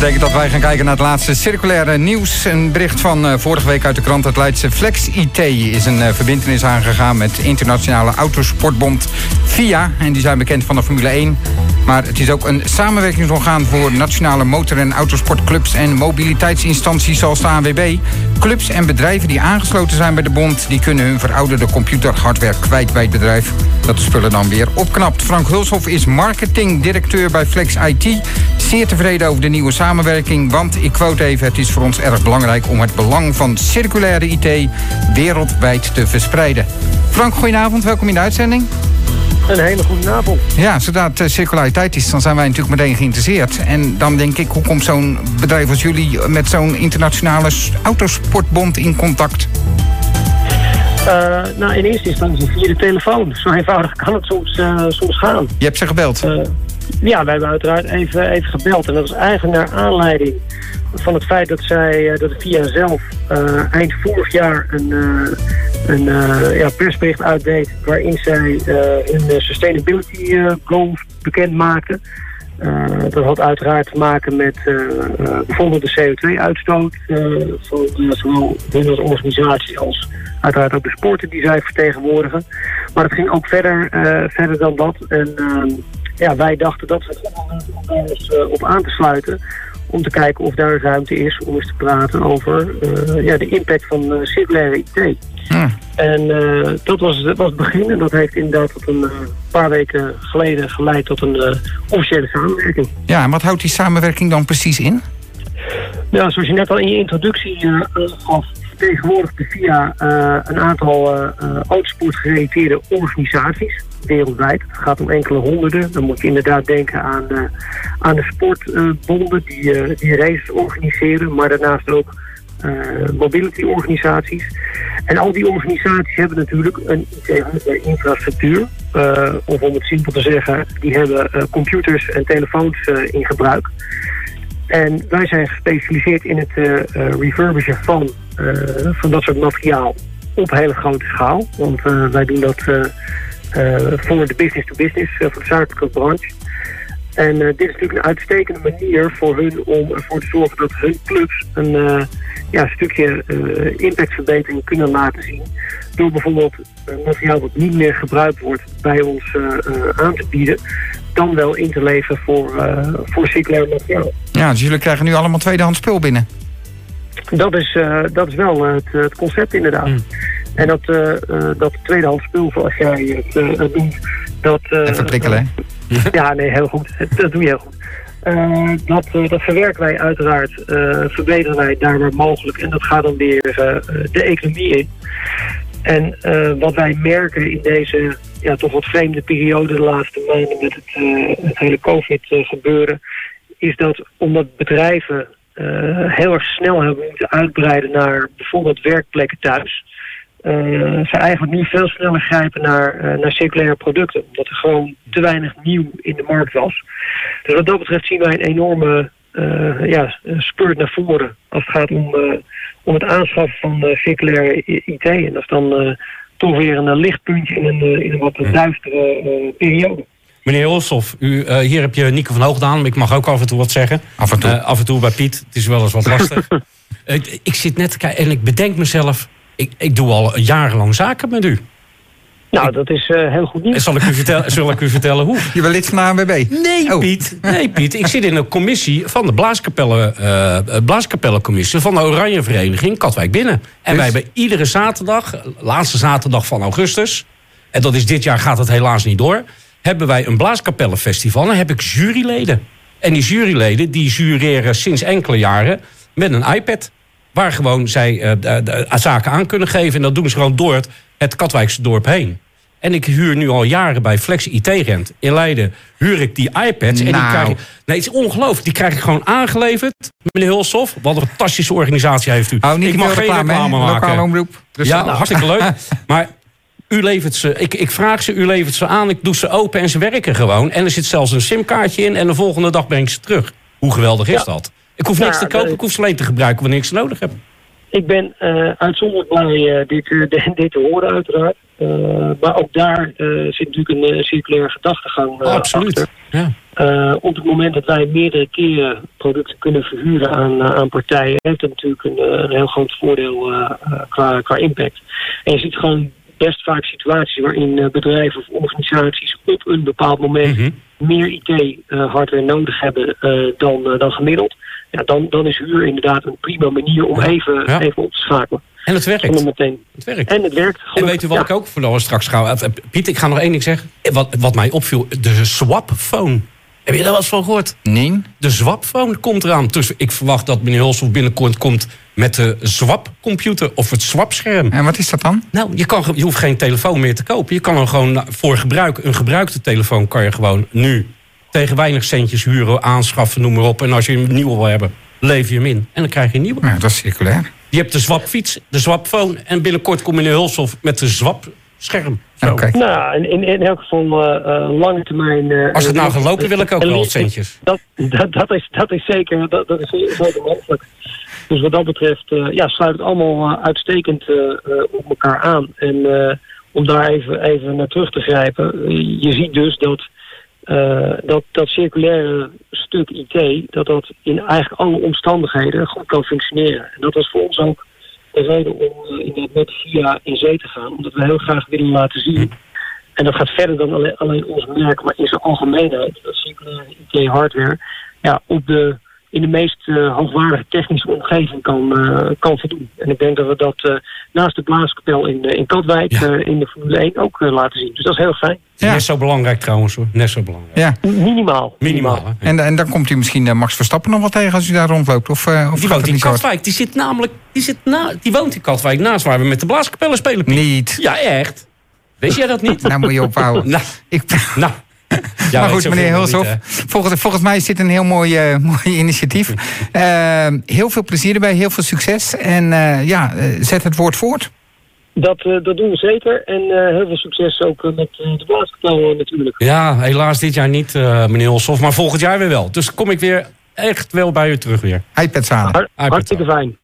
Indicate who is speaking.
Speaker 1: betekent dat wij gaan kijken naar het laatste circulaire nieuws. Een bericht van uh, vorige week uit de krant. Het Leidse Flex IT is een uh, verbindenis aangegaan met internationale autosportbond FIA. En die zijn bekend van de Formule 1. Maar het is ook een samenwerkingsorgaan voor nationale motor- en autosportclubs en mobiliteitsinstanties zoals de ANWB. Clubs en bedrijven die aangesloten zijn bij de bond, die kunnen hun verouderde computerhardware kwijt bij het bedrijf. Dat de spullen dan weer opknapt. Frank Hulshoff is marketingdirecteur bij Flex IT. Zeer tevreden over de nieuwe samenwerking, want ik quote even: het is voor ons erg belangrijk om het belang van circulaire IT wereldwijd te verspreiden. Frank, goedenavond, welkom in de uitzending.
Speaker 2: Een hele goede avond.
Speaker 1: Ja, zodra het uh, circulariteit is, dan zijn wij natuurlijk meteen geïnteresseerd. En dan denk ik, hoe komt zo'n bedrijf als jullie met zo'n internationale autosportbond in contact?
Speaker 2: Uh, nou, in eerste instantie via de telefoon. Zo eenvoudig kan het soms, uh, soms gaan.
Speaker 1: Je hebt ze gebeld?
Speaker 2: Ja, wij hebben uiteraard even, even gebeld. En dat is eigenlijk naar aanleiding van het feit dat zij, dat de VIA zelf eind vorig jaar een, een ja, persbericht uitdeed waarin zij hun sustainability goals bekend maakten. dat had uiteraard te maken met bijvoorbeeld de CO2-uitstoot van zowel hun als organisatie als uiteraard ook de sporten die zij vertegenwoordigen. Maar het ging ook verder, verder dan dat. En ja, wij dachten dat we het om daar eens op aan te sluiten om te kijken of daar ruimte is om eens te praten over uh, ja, de impact van circulaire IT. Ja. En uh, dat was, was het begin en dat heeft inderdaad tot een paar weken geleden geleid tot een officiële samenwerking.
Speaker 1: Ja, en wat houdt die samenwerking dan precies in?
Speaker 2: Ja, zoals je net al in je introductie gaf, vertegenwoordigt de VIA een aantal autosport gerelateerde organisaties wereldwijd. Het gaat om enkele honderden. Dan moet je inderdaad denken aan, aan de sportbonden die, die races organiseren, maar daarnaast ook uh, mobility-organisaties. En al die organisaties hebben natuurlijk een IT-infrastructuur. of om het simpel te zeggen, die hebben computers en telefoons in gebruik. En wij zijn gespecialiseerd in het refurbishen van, van dat soort materiaal op hele grote schaal. Want wij doen dat uh, voor de business-to-business, -business, voor de zakelijke branche. En dit is natuurlijk een uitstekende manier voor hun om ervoor te zorgen dat hun clubs een stukje impactverbetering kunnen laten zien. Door bijvoorbeeld materiaal wat niet meer gebruikt wordt bij ons aan te bieden. Dan wel in te leveren voor, voor circulair materiaal.
Speaker 1: Ja, dus jullie krijgen nu allemaal tweedehands spul binnen?
Speaker 2: Dat is, dat is wel het, het concept inderdaad. Mm. En dat, uh, dat tweedehands spul, zoals jij het uh, doet... Dat,
Speaker 1: Even prikkelen,
Speaker 2: hè? ja, nee, heel goed. Dat doe je heel goed. Uh, dat, dat verwerken wij uiteraard, verbeteren wij daar waar mogelijk. En dat gaat dan weer de economie in. En wat wij merken in deze ja, toch wat vreemde periode de laatste maanden met het, het hele COVID gebeuren... is dat omdat bedrijven heel erg snel hebben moeten uitbreiden naar bijvoorbeeld werkplekken thuis uh, ze eigenlijk nu veel sneller grijpen naar, uh, naar circulaire producten. Omdat er gewoon te weinig nieuw in de markt was. Dus wat dat betreft zien wij een enorme ja, spurt naar voren. Als het gaat om, om het aanschaffen van circulaire IT. En dat is dan toch weer een lichtpuntje in een, in een wat duistere periode.
Speaker 3: Meneer Olshoff, u, hier heb je Nico van Hoogdaan, ik mag ook af en toe wat zeggen.
Speaker 1: Af en toe.
Speaker 3: af en toe bij Piet. Het is wel eens wat lastig. ik, ik zit net te kijken en ik bedenk mezelf ik, ik doe al jarenlang zaken met u.
Speaker 2: Nou, dat is uh, heel goed nieuws.
Speaker 3: Zal ik, u vertellen, zal ik u vertellen hoe?
Speaker 1: Je bent lid van de ANWB?
Speaker 3: Nee, oh. Piet. Nee, Piet. Ik zit in een commissie van de Blaaskapellen, uh, Blaaskapellencommissie van de Oranje Vereniging Katwijk Binnen. En dus? wij hebben iedere zaterdag, laatste zaterdag van augustus, en dat is dit jaar gaat het helaas niet door, hebben wij een Blaaskapellenfestival en heb ik juryleden. En die juryleden die jureren sinds enkele jaren met een iPad. Waar gewoon zij uh, zaken aan kunnen geven. En dat doen ze gewoon door het, het Katwijkse dorp heen. En ik huur nu al jaren bij Flex IT Rent in Leiden. Huur ik die iPads. Nou. En die nou. krijg ik, nee, het is ongelooflijk. Die krijg ik gewoon aangeleverd. Meneer Hulshoff, wat een fantastische organisatie heeft u.
Speaker 1: Oh, niet ik mag geen reclame, maken. omroep.
Speaker 3: Dus ja, nou. hartstikke leuk. Maar u levert ze, ik, ik vraag ze, u levert ze aan. Ik doe ze open en ze werken gewoon. En er zit zelfs een simkaartje in. En de volgende dag breng ik ze terug. Hoe geweldig is dat? Ik hoef niks te kopen, ik hoef ze alleen te gebruiken wanneer ik ze nodig heb.
Speaker 2: Ik ben uh, uitzonderlijk blij uh, dit, uh, dit te horen uiteraard. maar ook daar zit natuurlijk een circulaire gedachtegang
Speaker 3: oh, absoluut.
Speaker 2: achter.
Speaker 3: Ja.
Speaker 2: op het moment dat wij meerdere keren producten kunnen verhuren aan, aan partijen, heeft dat natuurlijk een, een heel groot voordeel qua, qua impact. En je ziet gewoon best vaak situaties waarin bedrijven of organisaties op een bepaald moment
Speaker 3: Mhm.
Speaker 2: meer IT-hardware nodig hebben dan, dan gemiddeld. Ja, dan, dan is huur inderdaad een prima manier om even,
Speaker 3: Ja.
Speaker 2: even op te schakelen.
Speaker 3: En het werkt.
Speaker 2: Meteen.
Speaker 3: Het werkt.
Speaker 2: En het werkt.
Speaker 3: En weet u wat
Speaker 2: Ja.
Speaker 3: ik ook verloren straks ga? eh, Piet, ik ga nog één ding zeggen. Eh, Wat, wat mij opviel, de swapphone. Heb je daar wel eens van gehoord?
Speaker 1: Nee?
Speaker 3: De swapphone komt eraan. Dus ik verwacht dat meneer Hulshoff binnenkort komt met de swapcomputer of het swapscherm.
Speaker 1: En wat is dat dan?
Speaker 3: Nou, je, kan, je hoeft geen telefoon meer te kopen. Je kan hem gewoon voor gebruik, een gebruikte telefoon kan je gewoon nu tegen weinig centjes huren, aanschaffen, noem maar op. En als je een nieuwe wil hebben, lever je hem in. En dan krijg je een nieuwe.
Speaker 1: Nou, dat is circulair.
Speaker 3: Je hebt de swapfiets, de swapphone en binnenkort komt meneer Hulshoff met de Zo.
Speaker 1: Oké.
Speaker 2: Nou, in, in, in elk geval eh, eh, lange termijn... eh,
Speaker 3: Als het nou gaat lopen, wil ik ook wel centjes.
Speaker 2: Dat, dat, dat, is, dat is zeker, dat, dat is zeker mogelijk. Dus wat dat betreft, eh, ja, sluit het allemaal uitstekend eh, eh, op elkaar aan. En eh, om daar even, even naar terug te grijpen, je ziet dus dat, eh, dat dat circulaire stuk IT, dat dat in eigenlijk alle omstandigheden goed kan functioneren. En dat was voor ons ook de reden om eh, inderdaad met VIA in zee te gaan, omdat we heel graag willen laten zien. En dat gaat verder dan alleen, alleen ons merk, maar in zijn algemeenheid, dat circulaire IT-hardware, ja, op de, in de meest eh, hoogwaardige technische omgeving kan, eh, kan voldoen. En ik denk dat we dat eh, naast de blaaskapel in, in Katwijk
Speaker 3: Ja.
Speaker 2: eh, in de Formule 1 ook laten zien. Dus dat is heel fijn.
Speaker 1: Ja.
Speaker 3: Net zo belangrijk trouwens hoor. Net zo belangrijk.
Speaker 1: Ja.
Speaker 2: Minimaal.
Speaker 3: Minimaal. hè?
Speaker 1: En, en dan komt u misschien Max Verstappen nog wel tegen als u daar rondloopt? Of, eh, of
Speaker 3: Die woont in
Speaker 1: niet zo hard?
Speaker 3: Katwijk. Die zit namelijk. Die, zit na, die woont in Katwijk naast waar we met de blaaskapellen spelen.
Speaker 1: Niet.
Speaker 3: Ja, echt. Wist jij dat niet?
Speaker 1: Nou moet je ophouden.
Speaker 3: nou,
Speaker 1: Ik,
Speaker 3: nou.
Speaker 1: Maar goed, meneer Hulshoff, volgens, volgens mij is dit een heel mooi, eh, mooi initiatief. Eh, heel veel plezier erbij, heel veel succes. En eh, ja, eh, zet het woord voort.
Speaker 2: Dat, eh, dat doen we zeker. En eh, heel veel succes ook met de blaaskapel eh, natuurlijk.
Speaker 3: Ja, helaas dit jaar niet, eh, meneer Hulshoff. Maar volgend jaar weer wel. Dus kom ik weer echt wel bij u terug weer.
Speaker 1: halen.
Speaker 2: Har- hartstikke fijn.